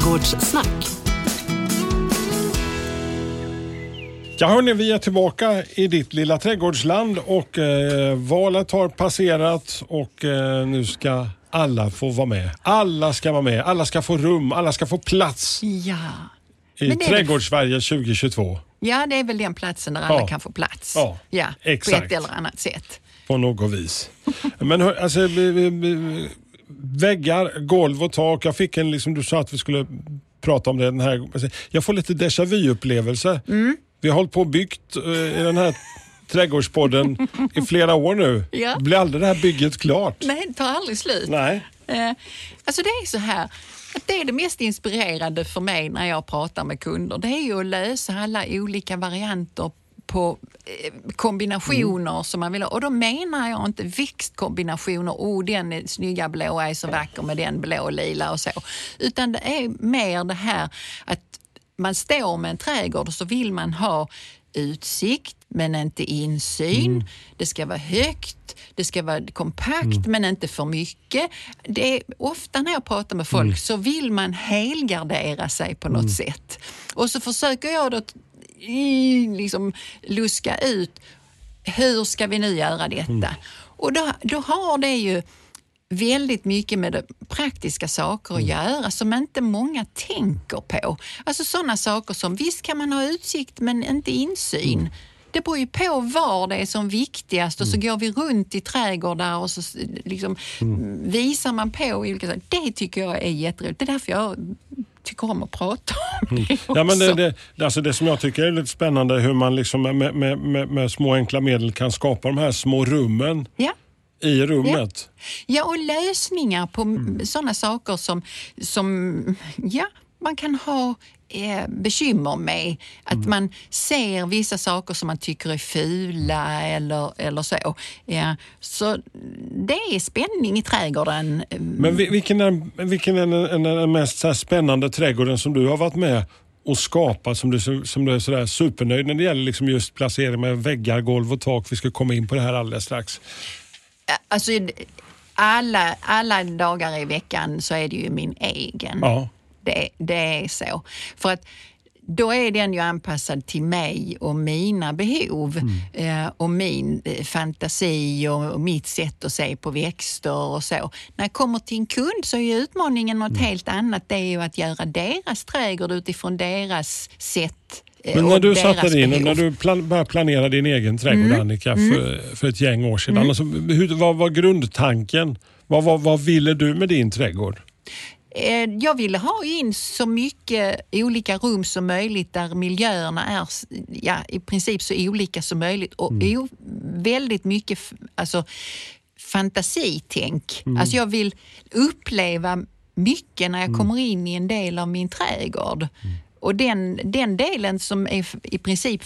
Trädgårdssnack. Ja hörni, vi är tillbaka i ditt lilla trädgårdsland och eh, valet har passerat och eh, nu ska alla få vara med. Alla ska vara med, alla ska få rum, alla ska få plats Ja. i Men det är- Trädgårdssverige 2022 ja, det är väl den platsen där alla Ja. kan få plats. Ja, ja på exakt. ett eller annat sätt. på något vis. Men hör, alltså, vi- vi- vi- väggar, golv och tak. Jag fick en, liksom, du sa att vi skulle prata om det den här alltså, Jag får lite déjà vu-upplevelse. Mm. Vi har hållit på och byggt eh, i den här trädgårdspodden i flera år nu. Ja. Blir aldrig det här bygget klart? Nej, det tar aldrig slut. Nej. Eh, alltså det är så här, att det är det mest inspirerande för mig när jag pratar med kunder. Det är ju att lösa alla olika varianter på eh, kombinationer som man vill ha. Och då menar jag inte växtkombinationer, oh den är, snygga blå är så vacker med den blå och lila och så. Utan det är mer det här att man står med en trädgård och så vill man ha utsikt men inte insyn. Det ska vara högt, det ska vara kompakt men inte för mycket. Det är, ofta när jag pratar med folk så vill man helgardera sig på något sätt. Och så försöker jag då liksom luska ut hur ska vi nu göra detta? Och då, då har det ju väldigt mycket med praktiska saker att göra som inte många tänker på. Alltså sådana saker som visst kan man ha utsikt men inte insyn. Det beror ju på var det är som viktigast och så går vi runt i trädgårdar och så liksom visar man på olika saker. Det tycker jag är jätteroligt. Det är därför jag tycker om att prata om det också. Ja, men det, det, alltså det som jag tycker är lite spännande är hur man liksom med, med, med, med små enkla medel kan skapa de här små rummen ja. i rummet. Ja, och lösningar på Mm. sådana saker som, som ja, man kan ha eh, bekymmer med. Att Mm. man ser vissa saker som man tycker är fula eller, eller så. Ja, så det är spänning i trädgården. Men vi- vilken är, vilken är den, mest spännande trädgården som du har varit med och skapat som du, som du är sådär supernöjd när det gäller liksom just placering med väggar, golv och tak. Vi ska komma in på det här alldeles strax. Alltså, alla, alla dagar i veckan så är det ju min egen. Ja. Det, det är så. För att då är den ju anpassad till mig och mina behov eh, och min eh, fantasi och, och mitt sätt att se på växter och så. När jag kommer till en kund så är utmaningen något helt annat. Det är ju att göra deras trädgård utifrån deras sätt eh, Men när och du satte dig in, behov. när du plan, började planera din egen trädgård Annika för, för ett gäng år sedan. Alltså, hur, vad var grundtanken? Vad, vad, vad ville du med din trädgård? Eh, Jag ville ha in så mycket olika rum som möjligt där miljöerna är ja, i princip så olika som möjligt. Och o, väldigt mycket alltså, fantasitänk. Alltså jag vill uppleva mycket när jag kommer in i en del av min trädgård. Och den, den delen som är i princip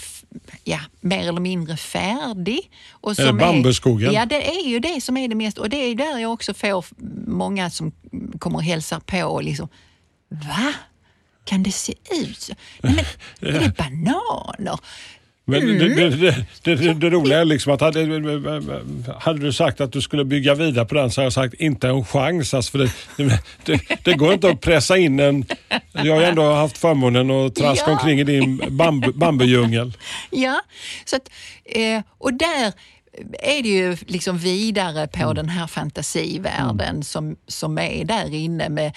ja, mer eller mindre färdig. Och Är som bambuskogen? Ja, det är ju det som är det mest. Och det är där jag också får många som kommer och hälsar på och liksom, va? Kan det se ut så? Nej, men, är det bananer? Men Mm. det, det, det, det, roliga är liksom att hade, hade du sagt att du skulle bygga vidare på den så hade jag sagt inte en chans. Alltså för det, går inte att pressa in en... Jag har ändå haft förmånen att traska Ja. omkring i din bambu, bambudjungel. Ja, så att, eh, och där är det ju liksom vidare på den här fantasivärlden som, som är där inne med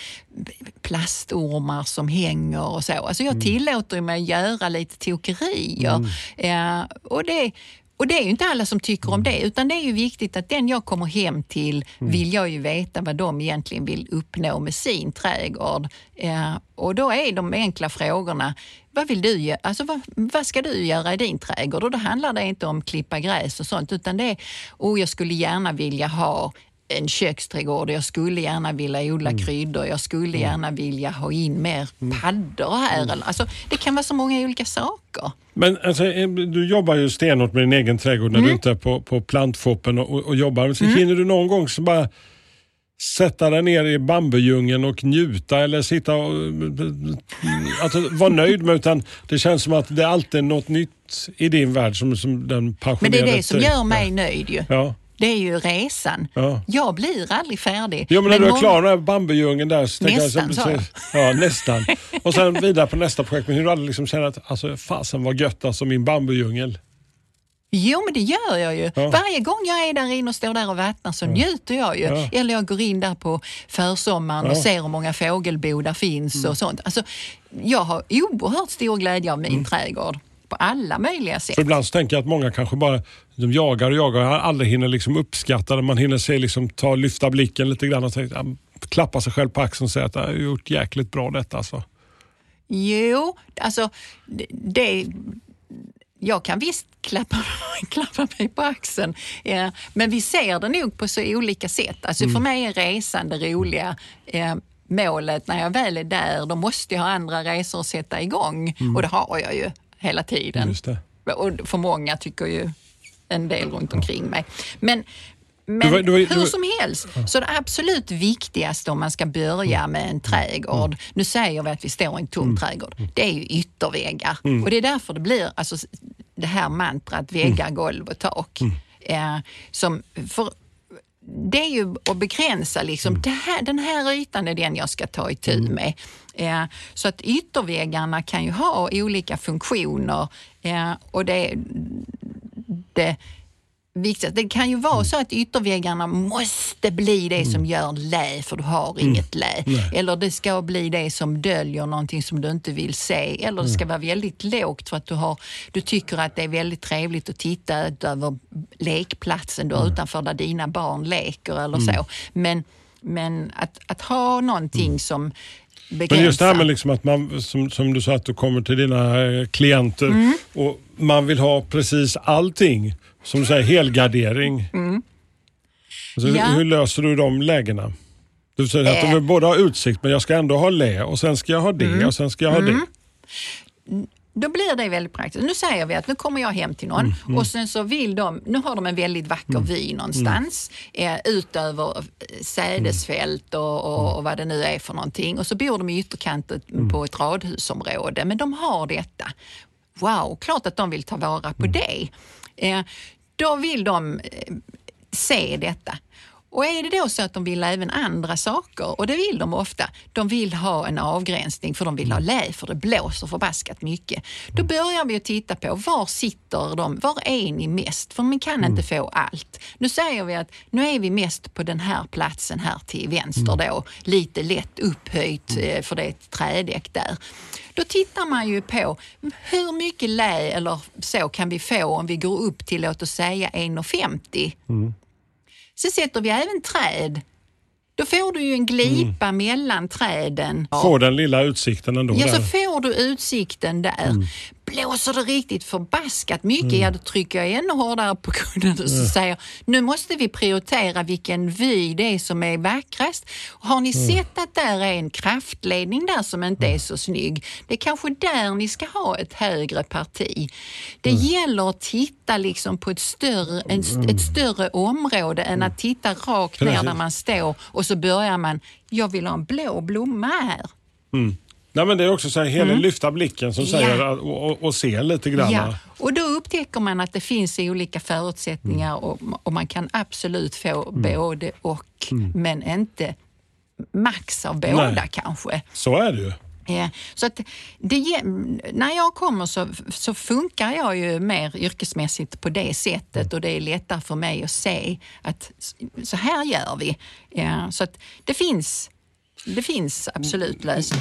plastormar som hänger och så. Alltså jag tillåter mig att göra lite tokerier. Eh, och det, och det är ju inte alla som tycker om det, utan det är ju viktigt att den jag kommer hem till vill jag ju veta vad de egentligen vill uppnå med sin trädgård. Eh, och då är de enkla frågorna, vad vill du göra? Alltså vad, vad ska du göra i din trädgård? Och då handlar det inte om klippa gräs och sånt, utan det är, oh, jag skulle gärna vilja ha en köksträdgård, jag skulle gärna vilja odla kryddor, jag skulle gärna vilja ha in mer paddor här. Eller, alltså, det kan vara så många olika saker. Men alltså, eh, du jobbar ju stenhårt med din egen trädgård när Mm. du inte är på, på plantfoppen och, och jobbar. Så Hinner du någon gång så bara sätta dig ner i bambudjungeln och njuta eller sitta och alltså, vara nöjd med utan det känns som att det alltid är något nytt i din värld som, som den Men passionerade det är det som gör mig nöjd ju. Ja. det är ju resan. Ja. Jag blir aldrig färdig. Jo, men när Men du är klar med bambudjungeln där så tänker Nästan, jag... sa jag. Ja, nästan. Och sen vidare på nästa projekt. Men hur du aldrig liksom känner att alltså, fasen vad gött alltså min bambudjungel. Jo, men det gör jag ju. Ja. Varje gång jag är där inne och står där och vattnar så njuter jag ju. Ja. Eller jag går in där på försommaren och Ja. Mm. ser hur många fågelbo där finns och sånt. Alltså, jag har oerhört stor glädje av min Mm. trädgård på alla möjliga sätt. För ibland så tänker jag att många kanske bara de jagar och jagar och aldrig hinner liksom uppskatta det. Man hinner se, liksom, ta, lyfta blicken lite grann och tänka, ja, klappa sig själv på axeln och säga att jag har gjort jäkligt bra detta. Alltså. Jo, alltså det jag kan visst klappa, klappa mig på axeln, ja, men vi ser det nog på så olika sätt. Alltså Mm. För mig är resan det roliga. Eh, målet när jag väl är där, då måste jag ha andra resor att sätta igång. Och det har jag ju hela tiden. Mm. Och för många tycker ju en del runt omkring mig. Men, men var- du var- du hur som helst, så det absolut viktigaste om man ska börja med en trädgård, nu säger vi att vi står i en tom trädgård, det är ju ytterväggar. Och det är därför det blir alltså, det här mantrat väggar, golv och tak. Eh, som, för, det är ju att begränsa liksom, här, den här ytan är den jag ska ta itu med. Eh, så att ytterväggarna kan ju ha olika funktioner. Eh, och det, det viktigaste. Det kan ju vara så att ytterväggarna måste bli det som gör lä för du har inget lä. Eller det ska bli det som döljer någonting som du inte vill se. Eller det ska vara väldigt lågt för att du, har, du tycker att det är väldigt trevligt att titta ut över lekplatsen du har utanför där dina barn leker eller så. Men, men att, att ha någonting som begränsar. Men just det här med liksom att man, som, som du sa, att du kommer till dina eh, klienter Mm. och man vill ha precis allting. Som du säger, helgardering. Alltså, Mm. Ja. hur, hur löser du de lägena? Du säger att du Eh. vill både ha utsikt men jag ska ändå ha lä och sen ska jag ha det Mm. och sen ska jag ha det. då blir det väldigt praktiskt. Nu säger vi att nu kommer jag hem till någon Mm, och sen så vill de, nu har de en väldigt vacker vy någonstans eh, ut över eh, sädesfält och, och, och vad det nu är för någonting. Och så bor de i ytterkanten Mm. på ett radhusområde, men de har detta. Wow, klart att de vill ta vara Mm. på det. Eh, då vill de eh, se detta. Och är det då så att de vill även andra saker, och det vill de ofta, de vill ha en avgränsning för de vill ha lä för det blåser förbaskat mycket. Då börjar vi att titta på var sitter de, var är ni mest? För man kan inte få allt. Nu säger vi att nu är vi mest på den här platsen här till vänster då, lite lätt upphöjt eh, för det är ett trädäck där. Då tittar man ju på hur mycket lä eller så kan vi få om vi går upp till låt oss säga 1,50 så sätter vi även träd. Då får du ju en glipa mellan träden. Få den lilla utsikten ändå. Ja, så där. får du utsikten där. Blåser det riktigt förbaskat mycket, ja då trycker jag ännu hårdare på kudden och så säger nu måste vi prioritera vilken vy det är som är vackrast. Har ni sett att där är en kraftledning där som inte är så snygg? Det är kanske där ni ska ha ett högre parti. Det gäller att titta liksom på ett större, en, ett större område än att titta rakt ner där man står och så börjar man, jag vill ha en blå blomma här. Nej, men det är också så här, hela lyfta blicken som säger Mm. Ja. att- och, och, se lite grann. Ja, och då upptäcker man att det finns olika förutsättningar och, och man kan absolut få både och, men inte max av båda Nej. kanske. Så är det ju. Så att det, när jag kommer så, så funkar jag ju mer yrkesmässigt på det sättet och det är lättare för mig att se att så här gör vi. Så att det finns, det finns absolut lösning.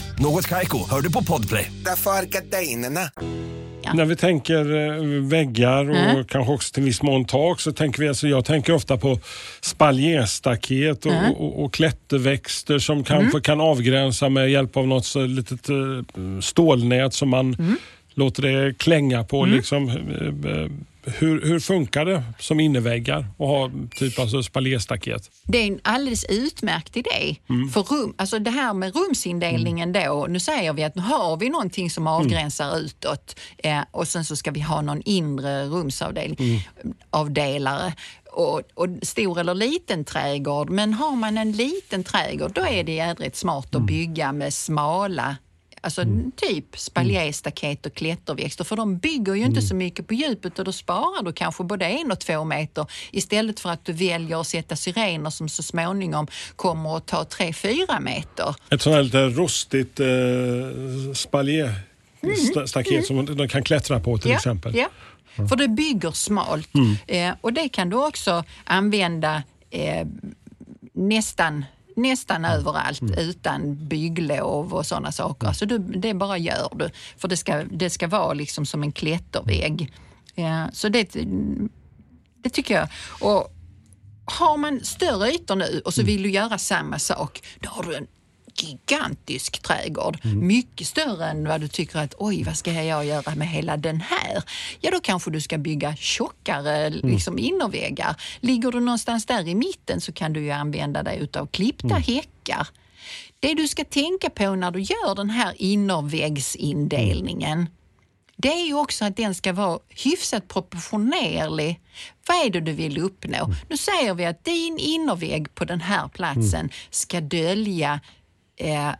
Något Kaiko, hör du på Podplay. Därför är gardinerna. När vi tänker eh, väggar och Mm. kanske också till viss mån tak så tänker vi, alltså jag tänker ofta på spaljéstaket och, Mm. och, och klätterväxter som kanske kan avgränsa med hjälp av något så litet eh, stålnät som man Mm. låter det klänga på. Liksom. Hur, hur funkar det som inneväggar och ha typ alltså spaljéstaket? Det är en alldeles utmärkt idé. För rum, alltså det här med rumsindelningen då, nu säger vi att nu har vi någonting som avgränsar utåt eh, och sen så ska vi ha någon inre rumsavdelning, avdelare. Och, och stor eller liten trädgård, men har man en liten trädgård då är det jädrigt smart att bygga med smala Alltså typ spaljéstaket och klätterväxter. För de bygger ju inte så mycket på djupet och då sparar du kanske både en och två meter istället för att du väljer att sätta syrener som så småningom kommer att ta tre, fyra meter. Ett sånt här lite rostigt eh, spaljéstaket som de kan klättra på till exempel. Ja, för det bygger smalt. Eh, och det kan du också använda eh, nästan nästan överallt utan bygglov och sådana saker. Alltså du, det bara gör du. För det ska, det ska vara liksom som en klättervägg. Ja, så det, det tycker jag. Och har man större ytor nu och så vill du göra samma sak, då har du en gigantisk trädgård. Mycket större än vad du tycker att oj, vad ska jag göra med hela den här? Ja, då kanske du ska bygga tjockare liksom, innerväggar. Ligger du någonstans där i mitten så kan du ju använda dig utav klippta häckar. Det du ska tänka på när du gör den här innerväggsindelningen det är ju också att den ska vara hyfsat proportionerlig. Vad är det du vill uppnå? Nu säger vi att din innervägg på den här platsen ska dölja eh,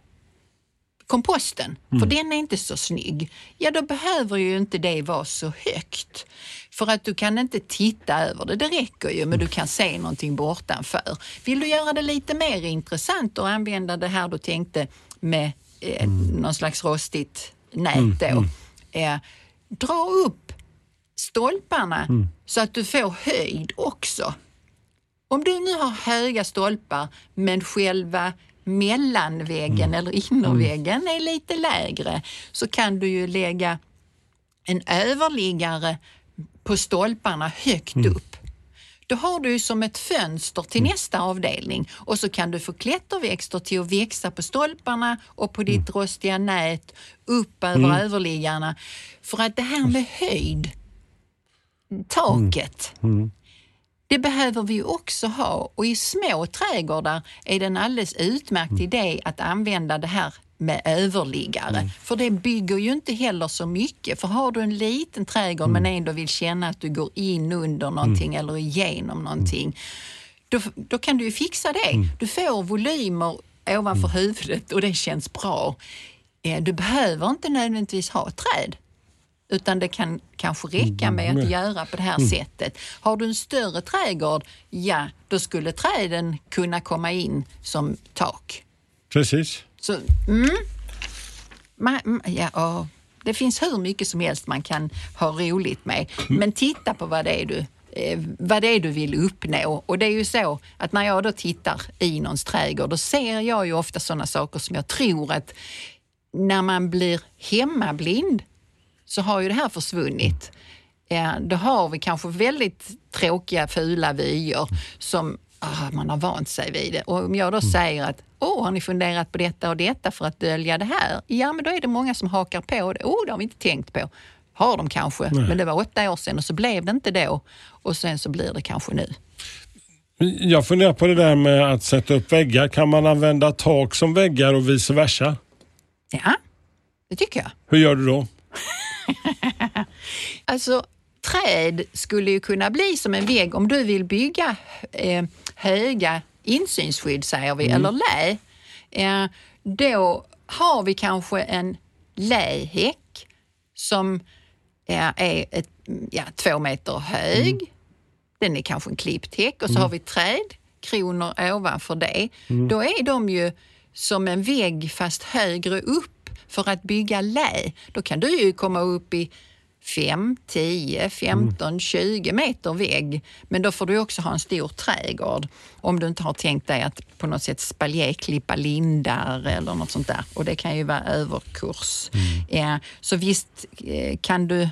komposten, för den är inte så snygg. Ja, då behöver ju inte det vara så högt. För att du kan inte titta över det, det räcker ju, men du kan se någonting bortanför. Vill du göra det lite mer intressant och använda det här du tänkte med eh, någon slags rostigt nät då. Eh, dra upp stolparna så att du får höjd också. Om du nu har höga stolpar men själva mellanväggen eller innerväggen är lite lägre så kan du ju lägga en överliggare på stolparna högt upp. Då har du som ett fönster till nästa avdelning och så kan du få klätterväxter till att växa på stolparna och på ditt rostiga nät upp över överliggarna. För att det här med höjd, taket, det behöver vi också ha och i små trädgårdar är det en alldeles utmärkt idé att använda det här med överliggare. För det bygger ju inte heller så mycket. För har du en liten trädgård men ändå vill känna att du går in under någonting eller igenom någonting, då, då kan du ju fixa det. Du får volymer ovanför huvudet och det känns bra. Eh, Du behöver inte nödvändigtvis ha träd. Utan det kan kanske räcka med att göra på det här sättet. Har du en större trädgård, ja, då skulle träden kunna komma in som tak. Precis. Så, mm. Man, mm, ja, och det finns hur mycket som helst man kan ha roligt med. Men titta på vad det är du eh, vad det är du vill uppnå. Och det är ju så att när jag då tittar i någons trädgård, då ser jag ju ofta sådana saker som jag tror att när man blir hemmablind så har ju det här försvunnit. Ja, då har vi kanske väldigt tråkiga, fula vyer som ah, man har vant sig vid det. Och om jag då säger att Åh, har ni funderat på detta och detta för att dölja det här? Ja, men då är det många som hakar på det. Åh, det har vi inte tänkt på. Har de kanske, men det var åtta år sedan och så blev det inte då. Och sen så blir det kanske nu. Jag funderar på det där med att sätta upp väggar. Kan man använda tak som väggar och vice versa? Ja, det tycker jag. Hur gör du då? Alltså, träd skulle ju kunna bli som en vägg om du vill bygga eh, höga insynsskydd, säger vi, eller lä. Eh, då har vi kanske en lähäck som eh, är ett, ja, två meter hög. Den är kanske en klippt häck och så har vi trädkronor ovanför det. Då är de ju som en vägg fast högre upp för att bygga lä. Då kan du ju komma upp i 5, 10, 15, 20 meter vägg. Men då får du också ha en stor trädgård om du inte har tänkt dig att på något sätt spaljéklippa lindar eller något sånt där. Och det kan ju vara överkurs. Ja, så visst eh, kan du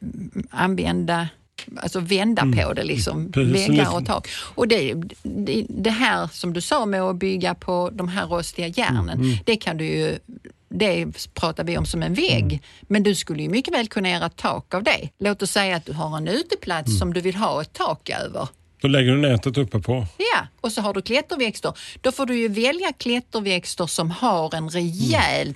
mm, använda Alltså vända på det, liksom, Precis, väggar och tak. Och det, det, det här som du sa med att bygga på de här rostiga järnen, det kan du ju det pratar vi om som en vägg. Men du skulle ju mycket väl kunna göra ett tak av det. Låt oss säga att du har en uteplats som du vill ha ett tak över. Då lägger du nätet uppe på. Ja, och så har du klätterväxter. Då får du ju välja klätterväxter som har en rejäl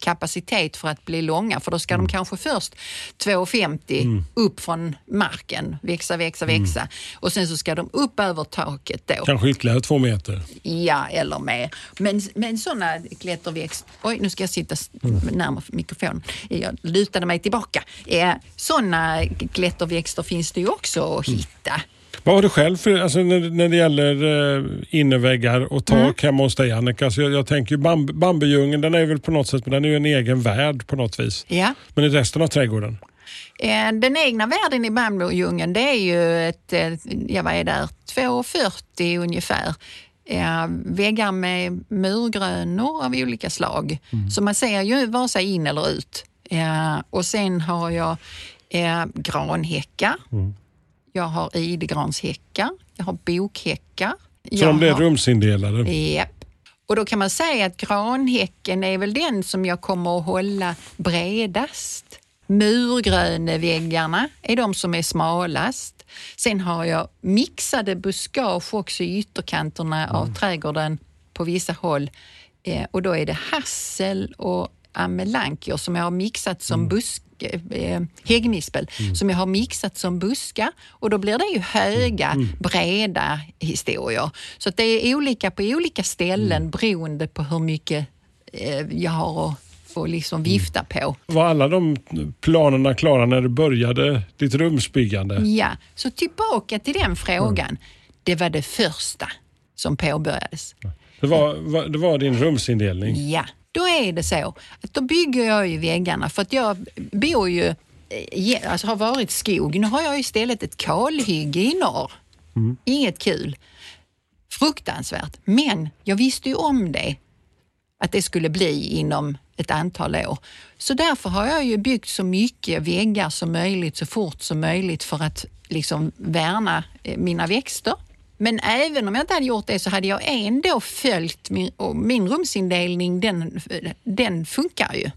kapacitet för att bli långa. För då ska de kanske först 2,50 upp från marken, växa, växa, växa. Och sen så ska de upp över taket då. Kanske ytterligare två meter. Ja, eller mer. Men, men sådana klätterväxter... Oj, nu ska jag sitta s- närmare mikrofonen. Jag lutade mig tillbaka. Eh, sådana klätterväxter finns det ju också att hitta. Vad har du själv för, alltså när, när det gäller uh, innerväggar och tak hemma hos dig Annika? Så jag, jag tänker bamb, bambudjungeln, den är väl på något sätt, men den är ju en egen värld på något vis. Ja. Men i resten av trädgården? Eh, Den egna världen i bambudjungeln det är ju ett, eh, ja vad är det, 2,40 ungefär. Eh, väggar med murgrönor av olika slag. Så man ser ju vare sig in eller ut. Eh, och sen har jag eh, granhäckar. Jag har idegranshäckar. Jag har bokhäckar. Så de har- rumsindelade? Japp. Och då kan man säga att granhäcken är väl den som jag kommer att hålla bredast. Murgröneväggarna är de som är smalast. Sen har jag mixade buskage också i ytterkanterna av trädgården på vissa håll. Eh, och då är det hassel och amelankier som jag har mixat som busk eh, häggnispel som jag har mixat som buskar och då blir det ju höga, breda historier. Så det är olika på olika ställen beroende på hur mycket eh, jag har att, att liksom vifta på. Var alla de planerna klara när du började ditt rumsbyggande? Ja, så tillbaka till den frågan. Det var det första som påbörjades. Det var- det var din rumsindelning? Ja, då är det så att då bygger jag ju väggarna för att jag bor ju, eh, alltså har varit skog. Nu har jag istället ett kalhygge i norr. Inget kul. Fruktansvärt. Men jag visste ju om det, att det skulle bli inom ett antal år. Så därför har jag ju byggt så mycket väggar som möjligt så fort som möjligt för att liksom värna eh, mina växter. Men även om jag inte hade gjort det så hade jag ändå följt min, och min rumsindelning, den, den funkar ju.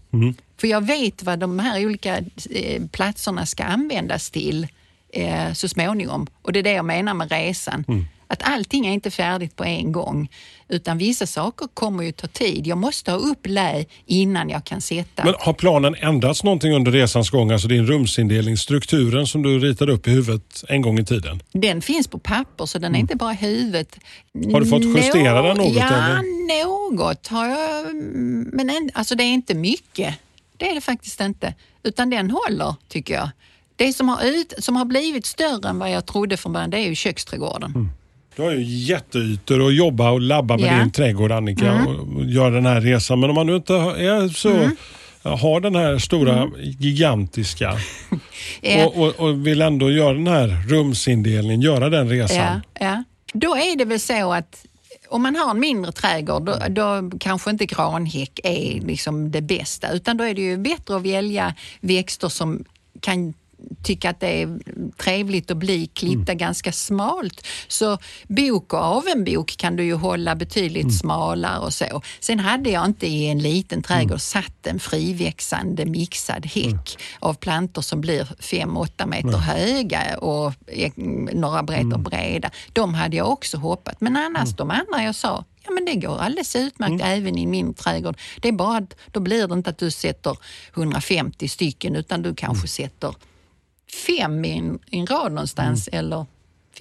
För jag vet vad de här olika eh, platserna ska användas till eh, så småningom. Och det är det jag menar med resan. Att allting är inte färdigt på en gång, utan vissa saker kommer ju ta tid. Jag måste ha upp lä innan jag kan sätta. Men har planen ändrats någonting under resans gång? Alltså din rumsindelning, strukturen som du ritade upp i huvudet en gång i tiden? Den finns på papper så den är inte bara i huvudet. Mm. Har du fått justera den något, Ja, eller? något har jag. Men en, alltså det är inte mycket. Det är det faktiskt inte. Utan den håller, tycker jag. Det som har, ut, som har blivit större än vad jag trodde från början, det är ju köksträdgården. Mm. Du har ju jätteytor att jobba och labba med. Mm. din trädgård Annika och göra den här resan. Men om man nu inte är så, Mm. har den här stora gigantiska Eh, och, och, och vill ändå göra den här rumsindelningen, göra den resan. Ja, ja. Då är det väl så att om man har en mindre trädgård då, då kanske inte granhäck är liksom det bästa utan då är det ju bättre att välja växter som kan tycka att det är trevligt att bli klippta ganska smalt. Så bok och avenbok kan du ju hålla betydligt smalare och så. Sen hade jag inte i en liten trädgård satt en friväxande mixad häck av plantor som blir 5-8 meter höga och några meter breda. De hade jag också hoppat. Men annars de andra jag sa, Ja, men det går alldeles utmärkt även i min trädgård. Det är bara att då blir det inte att du sätter 150 stycken utan du kanske sätter fem i en, i en rad någonstans eller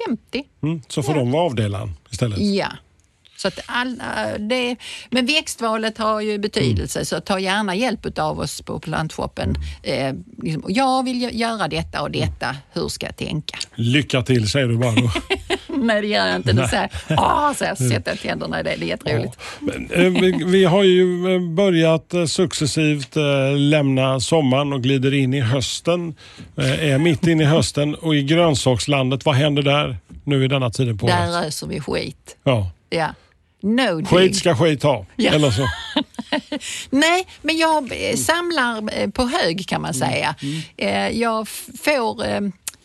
50. Mm, så får de vara avdelaren istället. Ja. Så att alla, det, men växtvalet har ju betydelse, så ta gärna hjälp av oss på plantshoppen. Eh, liksom, jag vill gö- göra detta och detta, hur ska jag tänka? Lycka till säger du bara då. Nej, det gör jag inte. Du säger, åh, så jag sätter tänderna i det. Det är jätteroligt. Men, eh, vi, vi har ju eh, börjat eh, successivt lämna sommaren och glider in i hösten. Är mitt inne i hösten och i grönsakslandet, vad händer där nu i denna tiden på året? Där öser vi skit. Ja. Ja. No. Skit ska skit ha. Ja. Eller så. Nej, men jag samlar på hög kan man säga. Eh, Jag f- får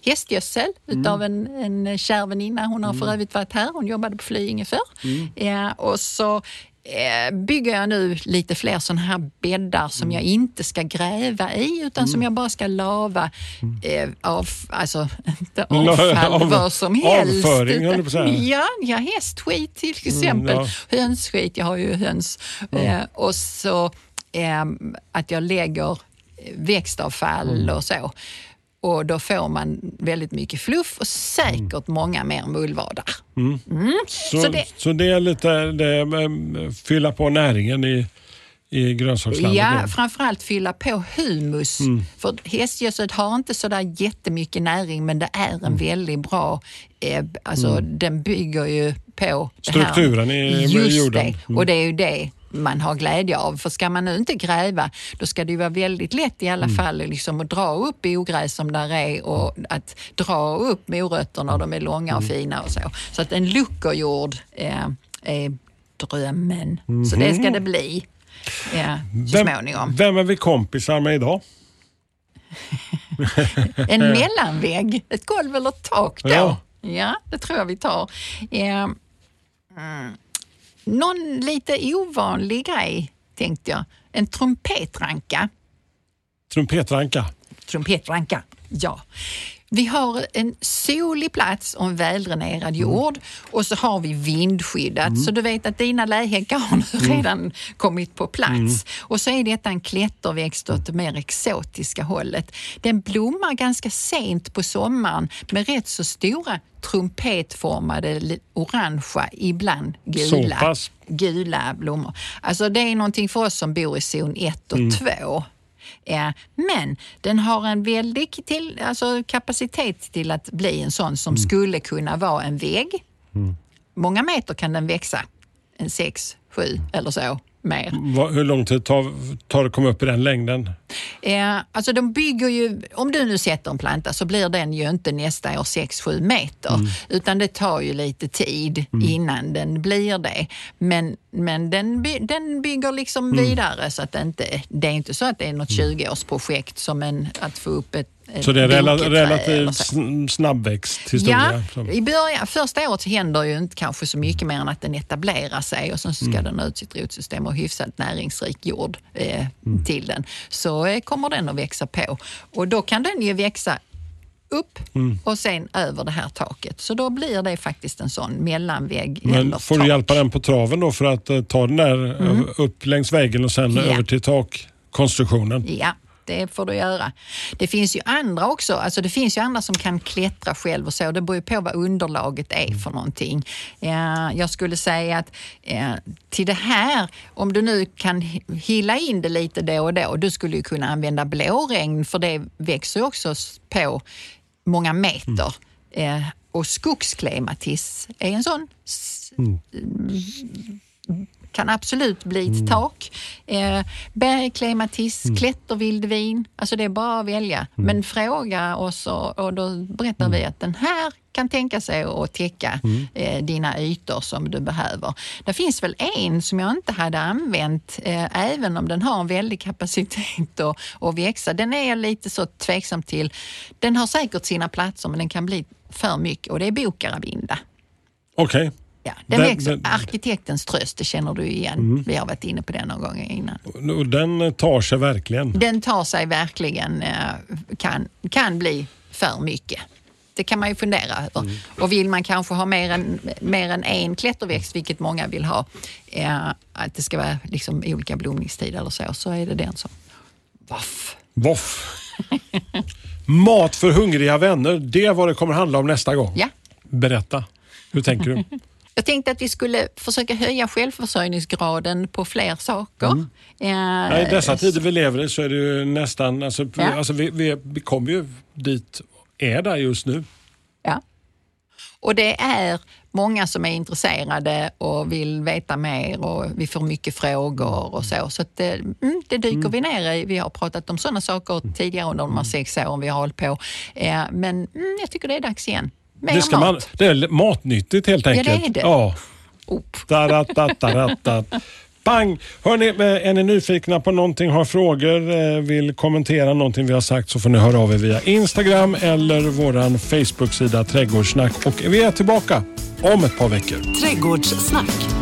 hästgödsel utav en, en kär väninna. Hon har för övrigt varit här. Hon jobbade på Flyinge förr. Eh, och så eh, bygger jag nu lite fler sådana här bäddar som Mm. jag inte ska gräva i utan som jag bara ska lava eh, av, alltså inte avfall, av- vad som helst. avföring, du på ja, ja, hästskit till exempel. ja. Hönsskit, jag har ju höns. Eh, och så eh, att jag lägger växtavfall Mm. och så. Och då får man väldigt mycket fluff och säkert många mer mullvadar. Så, Så så, det- det, är lite det, eh, fylla på näringen i, i grönsakslandet. Ja, framförallt fylla på humus. Mm. För hästgödsel har inte så där jättemycket näring men det är en Mm. väldigt bra, eh, alltså den bygger ju på. Strukturen i Just jorden. Mm. det, och det är ju det man har glädje av. För ska man nu inte gräva, då ska det ju vara väldigt lätt i alla Mm. fall liksom att dra upp ogräs som där är och att dra upp morötterna, de är långa Mm. och fina och så. Så att en luckerjord eh, är drömmen. Så Mhm. det ska det bli ja, så småningom. vem är vi kompisar med idag? En mellanvägg, ett golv eller ett tak då. Ja. Ja, det tror jag vi tar. Eh, mm, någon lite ovanlig grej tänkte jag. En trumpetranka. Trumpetranka. Trumpetranka, ja. Vi har en solig plats och en väldränerad jord och så har vi vindskyddat. Så du vet att dina lähäckar har nu redan kommit på plats. Och så är detta en klätterväxt åt det mer exotiska hållet. Den blommar ganska sent på sommaren med rätt så stora trumpetformade, orangea, ibland gula, gula blommor. Alltså det är någonting för oss som bor i zon 1 och 2. Men den har en väldig till, alltså kapacitet till att bli en sån som skulle kunna vara en vägg. Många meter kan den växa, en sex, sju eller så mer. Hur lång tid tar, tar det att komma upp i den längden? Eh, alltså de bygger ju, om du nu sätter en planta så blir den ju inte nästa år 6-7 meter utan det tar ju lite tid innan den blir det. Men, men den, by, den bygger liksom vidare så att det inte, det är inte så att det är något 20-årsprojekt som en, att få upp ett Så det är rela, boketrä eller relativt snabbväxt historia? Ja, i början, första året händer ju inte kanske så mycket mer än att den etablerar sig och sen så ska den ha ut sitt rotsystem och hyfsat näringsrik jord eh, till den. Så eh, kommer den att växa på och då kan den ju växa upp och sen över det här taket. Så då blir det faktiskt en sån mellanvägg Men får du tak. hjälpa den på traven då för att eh, ta den där eh, upp längs väggen och sen Mm. Ja. över till takkonstruktionen? Ja, det får du göra. Det finns ju andra också. Alltså det finns ju andra som kan klättra själv och så. Det beror ju på vad underlaget är för någonting. Jag skulle säga att till det här, om du nu kan hi- hilla in det lite då och då, du skulle ju kunna använda blåregn för det växer ju också på många meter. Eh, Och skogsklimatis är en sån s- kan absolut bli ett tak. Eh, bergklimatis, klättervildvin, alltså det är bara att välja. Men fråga oss och, och då berättar vi att den här kan tänka sig att täcka eh, dina ytor som du behöver. Det finns väl en som jag inte hade använt, eh, även om den har en väldig kapacitet att, att växa. Den är jag lite så tveksam till. Den har säkert sina platser men den kan bli för mycket och det är bokaravinda. Okej. Ja, den Den- växer. den- Arkitektens tröst, det känner du igen. Vi har varit inne på den någon gång innan. Och den tar sig verkligen. Den tar sig verkligen, eh, kan, kan bli för mycket. Det kan man ju fundera över. Och vill man kanske ha mer än, mer än en klätterväxt, vilket många vill ha, eh, att det ska vara liksom olika blomningstid eller så, så är det den som... Voff. Voff. Mat för hungriga vänner, det är vad det kommer handla om nästa gång. Ja. Berätta. Hur tänker du? Jag tänkte att vi skulle försöka höja självförsörjningsgraden på fler saker. Mm. Eh, Ja, I dessa tider vi lever i så är det ju nästan, alltså, Ja. alltså vi, vi, vi kommer ju dit, är där just nu. Ja. Och det är många som är intresserade och vill veta mer och vi får mycket frågor och så. Så det, mm, det dyker vi ner i. Vi har pratat om sådana saker tidigare under de här sex åren vi har hållit på. Eh, men mm, jag tycker det är dags igen. Mer Det, ska mat. man, det är matnyttigt helt det är enkelt. det. Ja. Pang! Hörni, eh, är ni nyfikna på någonting, har frågor, eh, vill kommentera någonting vi har sagt så får ni höra av er via Instagram eller vår Facebook-sida Trädgårdssnack. Och vi är tillbaka om ett par veckor. Trädgårdssnack.